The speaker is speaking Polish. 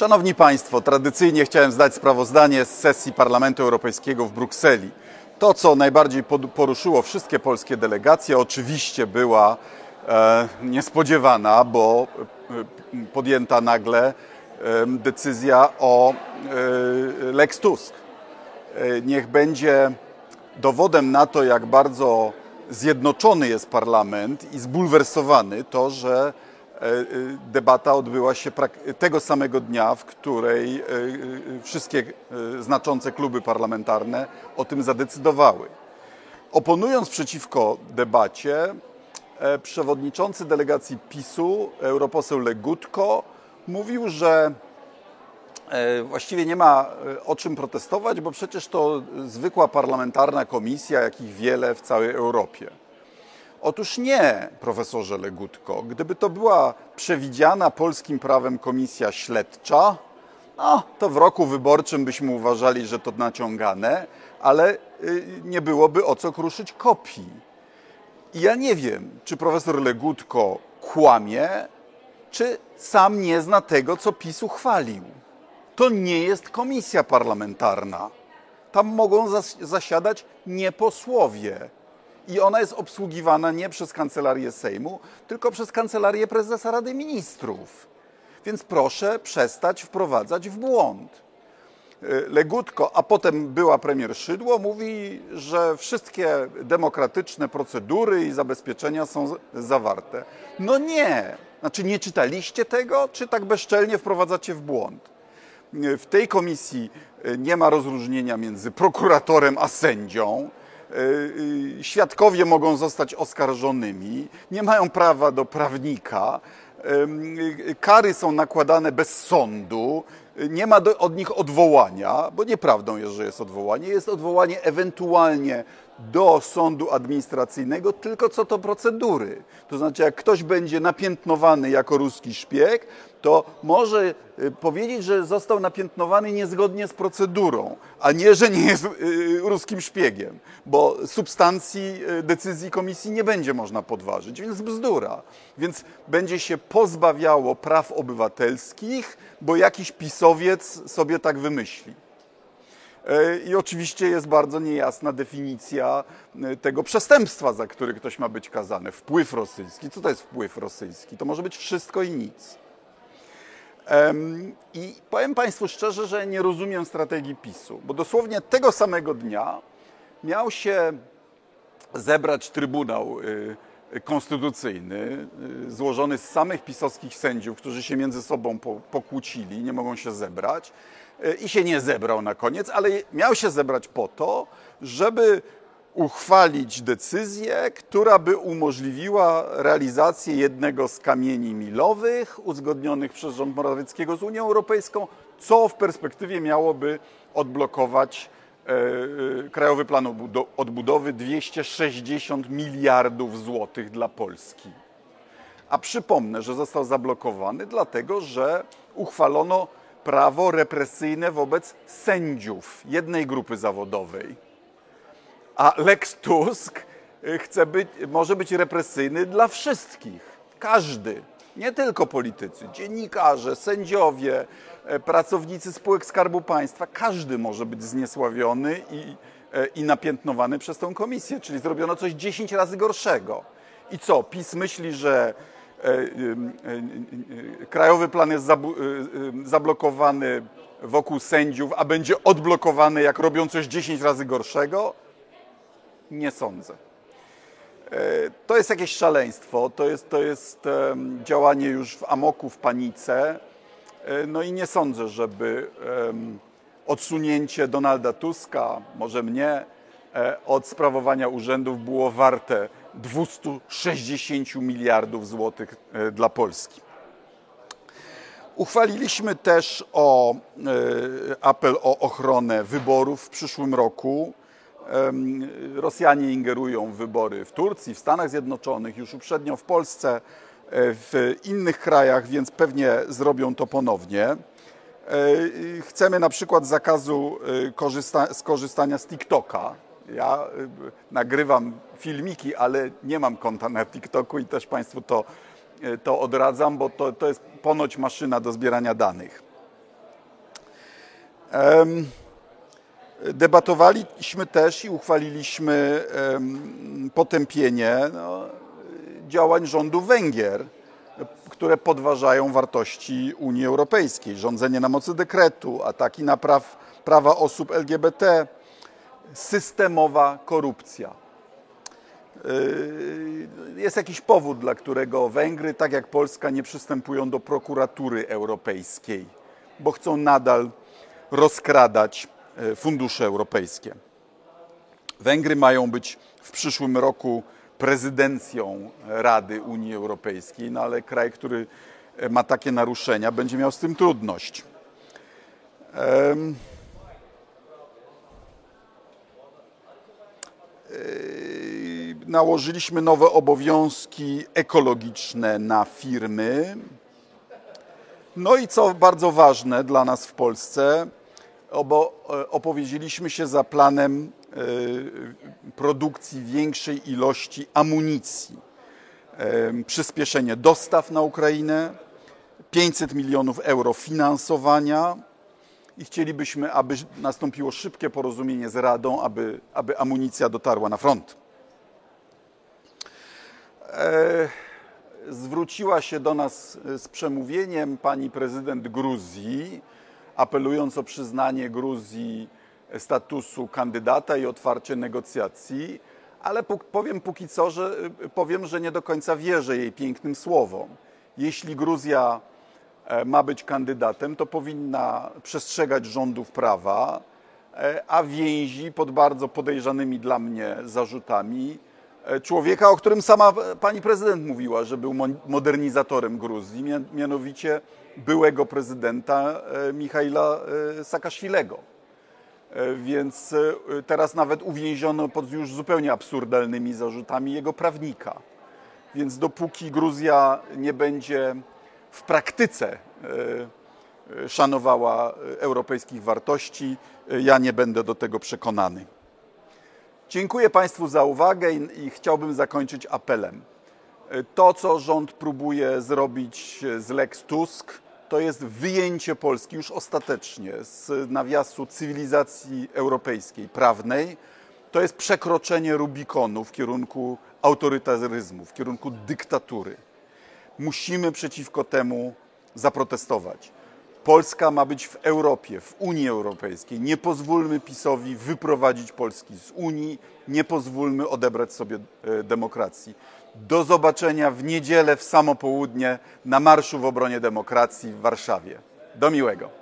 Szanowni Państwo, tradycyjnie chciałem zdać sprawozdanie z sesji Parlamentu Europejskiego w Brukseli. To, co najbardziej poruszyło wszystkie polskie delegacje, oczywiście była e, niespodziewana, bo e, podjęta nagle e, decyzja o e, Lex Tusk. E, niech będzie dowodem na to, jak bardzo zjednoczony jest parlament i zbulwersowany to, że debata odbyła się tego samego dnia, w której e, wszystkie znaczące kluby parlamentarne o tym zadecydowały. Oponując przeciwko debacie, przewodniczący delegacji PiSu, europoseł Legutko, mówił, że E, właściwie nie ma e, o czym protestować, bo przecież to zwykła parlamentarna komisja, jakich wiele w całej Europie. Otóż nie, profesorze Legutko. Gdyby to była przewidziana polskim prawem komisja śledcza, no, to w roku wyborczym byśmy uważali, że to naciągane, ale y, nie byłoby o co kruszyć kopii. I ja nie wiem, czy profesor Legutko kłamie, czy sam nie zna tego, co PiS uchwalił to nie jest komisja parlamentarna. Tam mogą zasiadać nieposłowie. I ona jest obsługiwana nie przez kancelarię Sejmu, tylko przez kancelarię prezesa Rady Ministrów. Więc proszę przestać wprowadzać w błąd. Y, Legutko, a potem była premier Szydło, mówi, że wszystkie demokratyczne procedury i zabezpieczenia są zawarte. No nie. Znaczy, nie czytaliście tego, czy tak bezczelnie wprowadzacie w błąd? w tej komisji e, nie ma rozróżnienia między prokuratorem a sędzią. E, e, świadkowie mogą zostać oskarżonymi, nie mają prawa do prawnika, kary są nakładane bez sądu, nie ma do, od nich odwołania, bo nieprawdą jest, że jest odwołanie. Jest odwołanie ewentualnie do sądu administracyjnego, tylko co to procedury. To znaczy, jak ktoś będzie napiętnowany jako ruski szpieg, to może y, powiedzieć, że został napiętnowany niezgodnie z procedurą, a nie, że nie jest y, ruskim szpiegiem, bo substancji y, decyzji komisji nie będzie można podważyć, więc bzdura. Więc będzie się pozbawiało praw obywatelskich, bo jakiś pisowiec sobie tak wymyśli. E, I oczywiście jest bardzo niejasna definicja e, tego przestępstwa, za który ktoś ma być kazany. Wpływ rosyjski. Co to jest wpływ rosyjski? To może być wszystko i nic. I powiem Państwu szczerze, że nie rozumiem strategii PiSu, bo dosłownie tego samego dnia miał się zebrać Trybunał y, Konstytucyjny, y, złożony z samych pisowskich sędziów, którzy się między sobą pokłócili, nie mogą się zebrać i się nie zebrał na koniec, ale miał się zebrać po to, żeby uchwalić decyzję, która by umożliwiła realizację jednego z kamieni milowych uzgodnionych przez rząd Morawieckiego z Unią Europejską, co w perspektywie miałoby odblokować Krajowy Plan Odbudowy 260 miliardów złotych dla Polski. A przypomnę, że został zablokowany dlatego, że uchwalono prawo represyjne wobec sędziów jednej grupy zawodowej. A Lex Tusk y, chce być, może być represyjny dla wszystkich. Każdy, nie tylko politycy, dziennikarze, sędziowie, e, pracownicy spółek Skarbu Państwa, każdy może być zniesławiony i, e, i napiętnowany przez tą komisję, czyli zrobiono coś 10 razy gorszego. I co? PiS myśli, że E, krajowy plan jest zablokowany wokół sędziów, a będzie odblokowany, jak robią coś 10 razy gorszego? Nie sądzę. To jest jakieś szaleństwo, to jest, to jest działanie już w amoku, w panice. No i nie sądzę, żeby odsunięcie Donalda Tuska, może mnie, od sprawowania urzędów było warte 260 miliardów złotych e, dla Polski. Uchwaliliśmy też o, e, apel o ochronę wyborów w przyszłym roku. Rosjanie ingerują w wybory w Turcji, w Stanach Zjednoczonych, już uprzednio w Polsce, e, w innych krajach, więc pewnie zrobią to ponownie. Chcemy na przykład zakazu skorzystania z TikToka, ja nagrywam filmiki, ale nie mam konta na TikToku i też Państwu to, to odradzam, bo to, to jest ponoć maszyna do zbierania danych. Em, Debatowaliśmy też i uchwaliliśmy potępienie no, działań rządu Węgier, które podważają wartości Unii Europejskiej. Rządzenie na mocy dekretu, ataki na praw, prawa osób LGBT, systemowa korupcja. Yy, Jest jakiś powód, dla którego Węgry, tak jak Polska, nie przystępują do prokuratury europejskiej, bo chcą nadal rozkradać fundusze europejskie. Węgry mają być w przyszłym roku prezydencją Rady Unii Europejskiej, no ale kraj, który e, ma takie naruszenia, będzie miał z tym trudność. Yy, Nałożyliśmy nowe obowiązki ekologiczne na firmy. No i co bardzo ważne dla nas w Polsce, obo, e, opowiedzieliśmy się za planem e, produkcji większej ilości amunicji. Przyspieszenie dostaw na Ukrainę, 500 milionów euro finansowania i chcielibyśmy, aby nastąpiło szybkie porozumienie z Radą, aby, aby amunicja dotarła na front. E, zwróciła się do nas z przemówieniem pani prezydent Gruzji, apelując o przyznanie Gruzji statusu kandydata i otwarcie negocjacji, ale powiem póki co, że powiem, że nie do końca wierzę jej pięknym słowom. Jeśli Gruzja e, ma być kandydatem, to powinna przestrzegać rządów prawa, e, a więzi pod bardzo podejrzanymi dla mnie zarzutami człowieka, o którym sama pani prezydent mówiła, że był modernizatorem Gruzji, mia- mianowicie byłego prezydenta e, Michaila e, Saakaszwilego. E, Więc e, teraz nawet uwięziono pod już zupełnie absurdalnymi zarzutami jego prawnika. Więc dopóki Gruzja nie będzie w praktyce e, e, szanowała e, europejskich wartości, e, ja nie będę do tego przekonany. Dziękuję Państwu za uwagę i, i chciałbym zakończyć apelem. E, To, co rząd próbuje zrobić e, z Lex Tusk, to jest wyjęcie Polski już ostatecznie z nawiasu cywilizacji europejskiej, prawnej. To jest przekroczenie Rubikonu w kierunku autorytaryzmu, w kierunku dyktatury. Musimy przeciwko temu zaprotestować. Polska ma być w Europie, w Unii Europejskiej. Nie pozwólmy PiSowi wyprowadzić Polski z Unii, nie pozwólmy odebrać sobie e, demokracji. Do zobaczenia w niedzielę w samo południe na Marszu w obronie demokracji w Warszawie. Do miłego.